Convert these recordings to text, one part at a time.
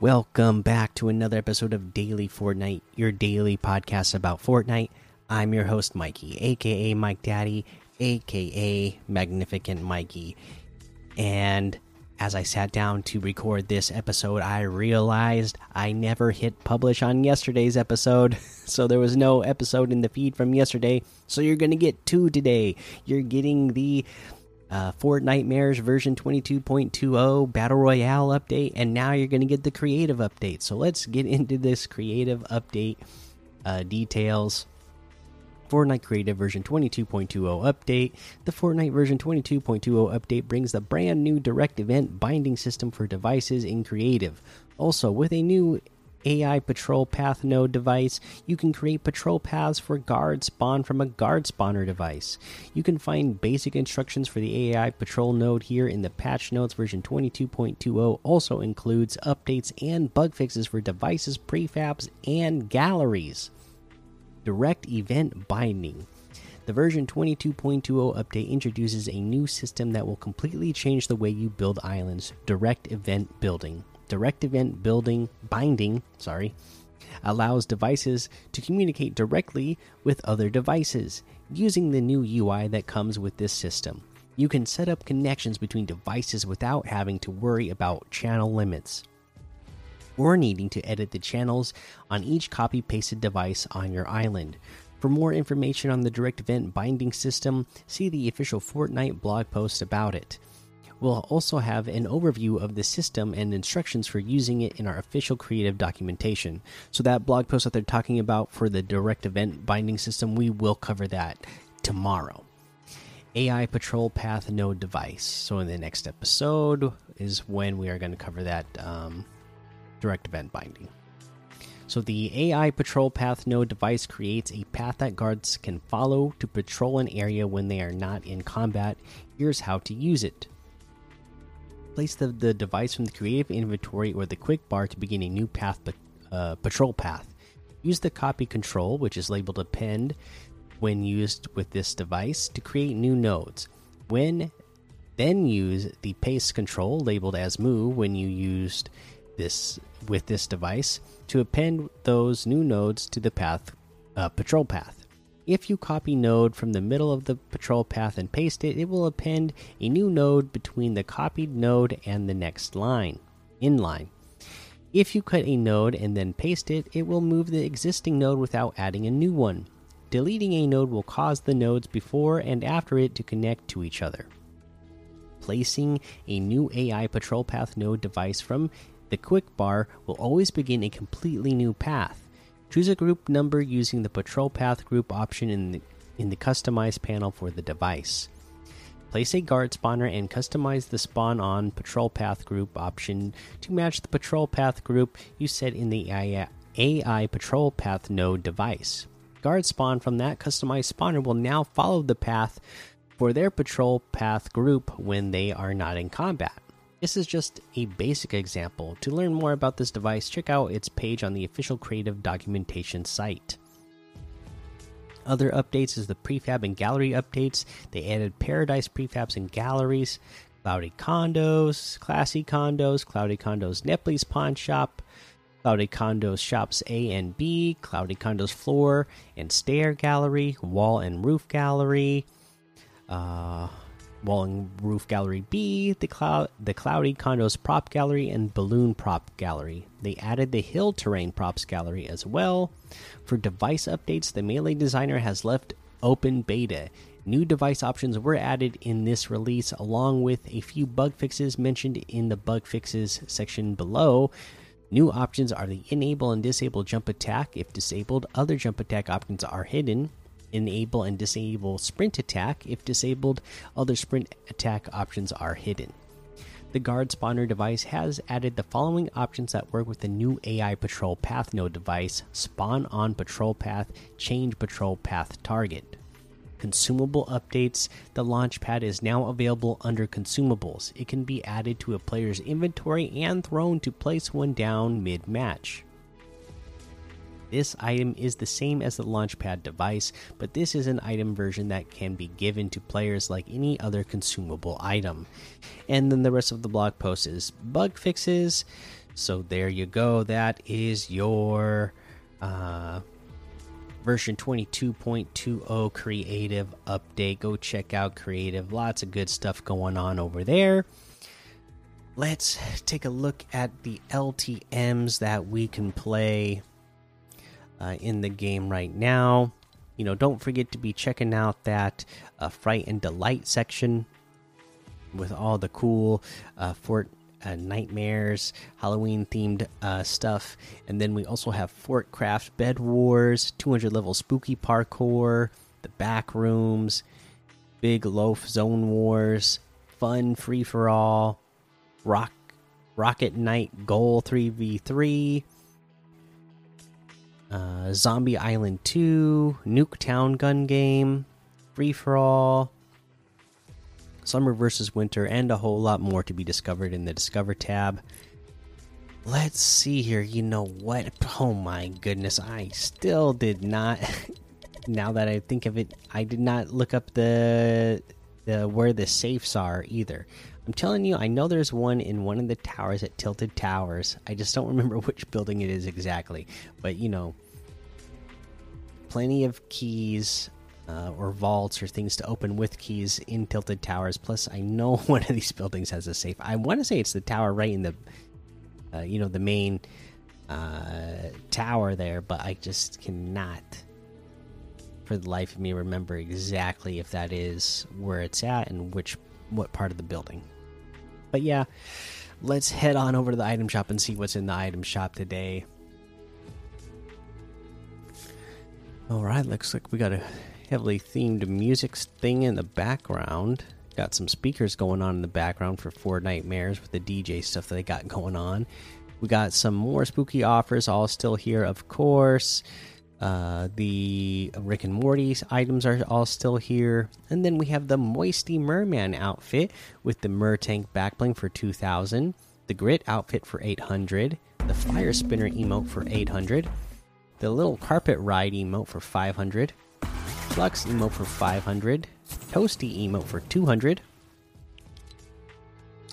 Welcome back to another episode of Daily Fortnite, your daily podcast about Fortnite. I'm your host, Mikey, aka Mike Daddy, aka Magnificent Mikey. And as I sat down to record this episode, I realized I never hit publish on yesterday's episode. So there was no episode in the feed from yesterday. So you're going to get two today. You're getting the uh, Nightmares version 22.20 Battle Royale update, and now you're going to get the creative update. So let's get into this creative update uh, details. Fortnite Creative version 22.20 update. The Fortnite version 22.20 update brings the brand new direct event binding system for devices in Creative. Also, with a new AI Patrol Path Node device, you can create patrol paths for guards spawned from a guard spawner device. You can find basic instructions for the AI Patrol node here in the patch notes version 22.20. Also includes updates and bug fixes for devices, prefabs, and galleries. Direct event binding. The version 22.20 update introduces a new system that will completely change the way you build islands direct event building direct event building binding sorry allows devices to communicate directly with other devices using the new UI that comes with this system. You can set up connections between devices without having to worry about channel limits or needing to edit the channels on each copy pasted device on your island. For more information on the direct event binding system, see the official Fortnite blog post about it. We'll also have an overview of the system and instructions for using it in our official creative documentation. So, that blog post that they're talking about for the direct event binding system, we will cover that tomorrow. AI Patrol Path Node device. So, in the next episode is when we are going to cover that um, direct event binding. So, the AI Patrol Path Node device creates a path that guards can follow to patrol an area when they are not in combat. Here's how to use it place the, the device from the creative inventory or the quick bar to begin a new path uh, patrol path. Use the copy control, which is labeled append when used with this device, to create new nodes. When then use the paste control labeled as move when you used this with this device to append those new nodes to the path uh, patrol path. If you copy node from the middle of the patrol path and paste it, it will append a new node between the copied node and the next line, in line. If you cut a node and then paste it, it will move the existing node without adding a new one. Deleting a node will cause the nodes before and after it to connect to each other. Placing a new AI patrol path node device from the quick bar will always begin a completely new path. Choose a group number using the patrol path group option in the, in the customize panel for the device. Place a guard spawner and customize the spawn on patrol path group option to match the patrol path group you set in the AI, AI patrol path node device. Guard spawn from that customized spawner will now follow the path for their patrol path group when they are not in combat. This is just a basic example. To learn more about this device, check out its page on the official creative documentation site. Other updates is the prefab and gallery updates. They added paradise prefabs and galleries, cloudy condos, classy condos, cloudy condos Nepli's pawn shop, cloudy condos shops A and B, cloudy condos floor and stair gallery, wall and roof gallery. Uh, Wall and Roof Gallery B, the cloud, the Cloudy Condos Prop Gallery, and Balloon Prop Gallery. They added the Hill Terrain Props Gallery as well. For device updates, the Melee Designer has left open beta. New device options were added in this release, along with a few bug fixes mentioned in the bug fixes section below. New options are the enable and disable jump attack. If disabled, other jump attack options are hidden enable and disable sprint attack. If disabled, other sprint attack options are hidden. The guard spawner device has added the following options that work with the new AI patrol path node device spawn on patrol path, change patrol path target. Consumable updates The launch pad is now available under consumables. It can be added to a player's inventory and thrown to place one down mid match. This item is the same as the Launchpad device, but this is an item version that can be given to players like any other consumable item. And then the rest of the blog post is bug fixes. So there you go. That is your uh, version 22.20 creative update. Go check out creative. Lots of good stuff going on over there. Let's take a look at the LTMs that we can play uh, in the game right now. You know, don't forget to be checking out that uh, Fright and Delight section with all the cool uh, Fort uh, Nightmares, Halloween themed uh, stuff. And then we also have Fort Craft Bed Wars, 200 level spooky parkour, the back rooms, Big Loaf Zone Wars, fun free for all, Rock Rocket Knight Goal 3v3. Uh, Zombie Island 2, Nuketown Gun Game, Free for All, summer versus winter, and a whole lot more to be discovered in the Discover tab. Let's see here. You know what? Oh my goodness. I still did not. now that I think of it, I did not look up the the where the safes are either. I'm telling you, I know there's one in one of the towers at Tilted Towers. I just don't remember which building it is exactly. But you know, plenty of keys uh, or vaults or things to open with keys in Tilted Towers. Plus, I know one of these buildings has a safe. I want to say it's the tower right in the, uh, you know, the main uh, tower there, but I just cannot, for the life of me, remember exactly if that is where it's at and which what part of the building. But yeah, let's head on over to the item shop and see what's in the item shop today. All right, looks like we got a heavily themed music thing in the background. Got some speakers going on in the background for Fortnitemares with the DJ stuff that they got going on. We got some more spooky offers, all still here, of course. Uh, the Rick and Morty items are all still here. And then we have the Moisty Merman outfit with the Mer Tank backbling for 2000, the Grit outfit for 800, the Fire Spinner emote for 800, the Little Carpet Ride emote for 500, Flux emote for 500, Toasty emote for 200.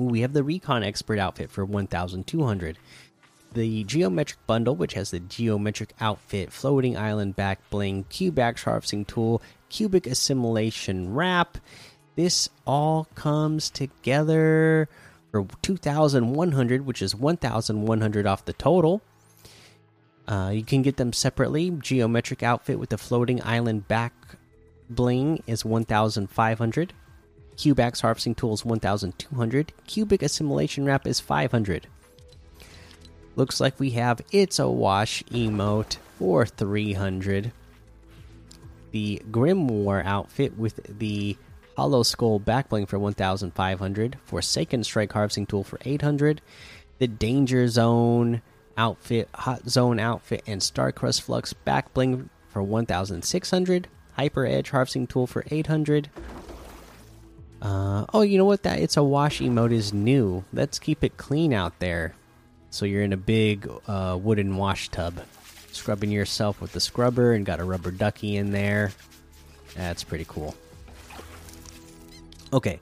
Ooh, we have the Recon Expert outfit for 1200 the geometric bundle, which has the geometric outfit, floating island back bling, cubic harvesting tool, cubic assimilation wrap. This all comes together for 2,100, which is 1,100 off the total. Uh, you can get them separately. Geometric outfit with the floating island back bling is 1,500. Cubax harvesting tool is 1,200. Cubic assimilation wrap is 500. Looks like we have It's a Wash emote for 300. The Grimoire outfit with the Hollow Skull backbling for 1,500. Forsaken Strike Harvesting Tool for 800. The Danger Zone outfit, Hot Zone outfit, and Starcrust Flux backbling for 1,600. Hyper Edge Harvesting Tool for 800. Uh, oh, you know what? That It's a Wash emote is new. Let's keep it clean out there. So you're in a big uh, wooden wash tub, scrubbing yourself with the scrubber, and got a rubber ducky in there. That's pretty cool. Okay,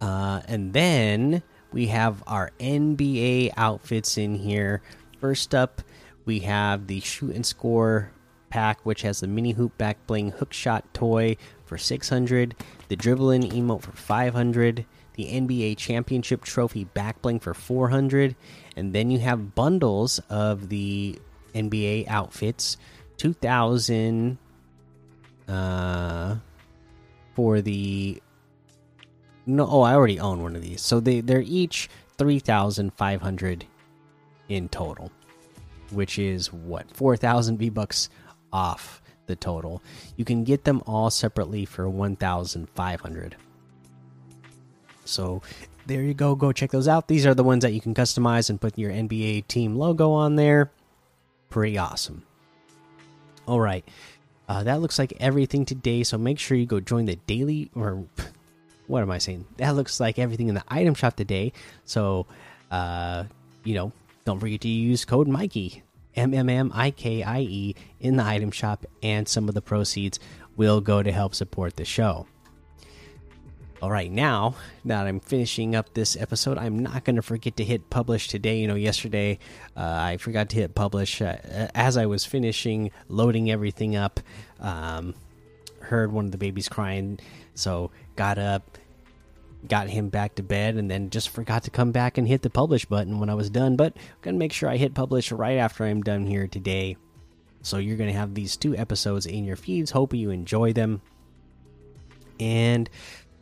uh, and then we have our NBA outfits in here. First up, we have the shoot and score pack, which has the mini hoop back bling hook shot toy for 600, the dribbling emote for 500 the NBA Championship Trophy back bling for 400, and then you have bundles of the NBA outfits, 2000 uh for the no oh I already own one of these. So they they're each 3500 in total, which is what 4000 V-bucks off the total. You can get them all separately for 1500. So there you go. Go check those out. These are the ones that you can customize and put your NBA team logo on there. Pretty awesome. All right. Uh, that looks like everything today. So make sure you go join the daily or what am I saying? That looks like everything in the item shop today. So, uh, you know, don't forget to use code Mikey M M M I K I E in the item shop, and some of the proceeds will go to help support the show. All right, now that I'm finishing up this episode, I'm not going to forget to hit publish today. You know, yesterday uh, I forgot to hit publish uh, as I was finishing loading everything up. Um, heard one of the babies crying, so got up, got him back to bed, and then just forgot to come back and hit the publish button when I was done. But I'm going to make sure I hit publish right after I'm done here today. So you're going to have these two episodes in your feeds. Hope you enjoy them. And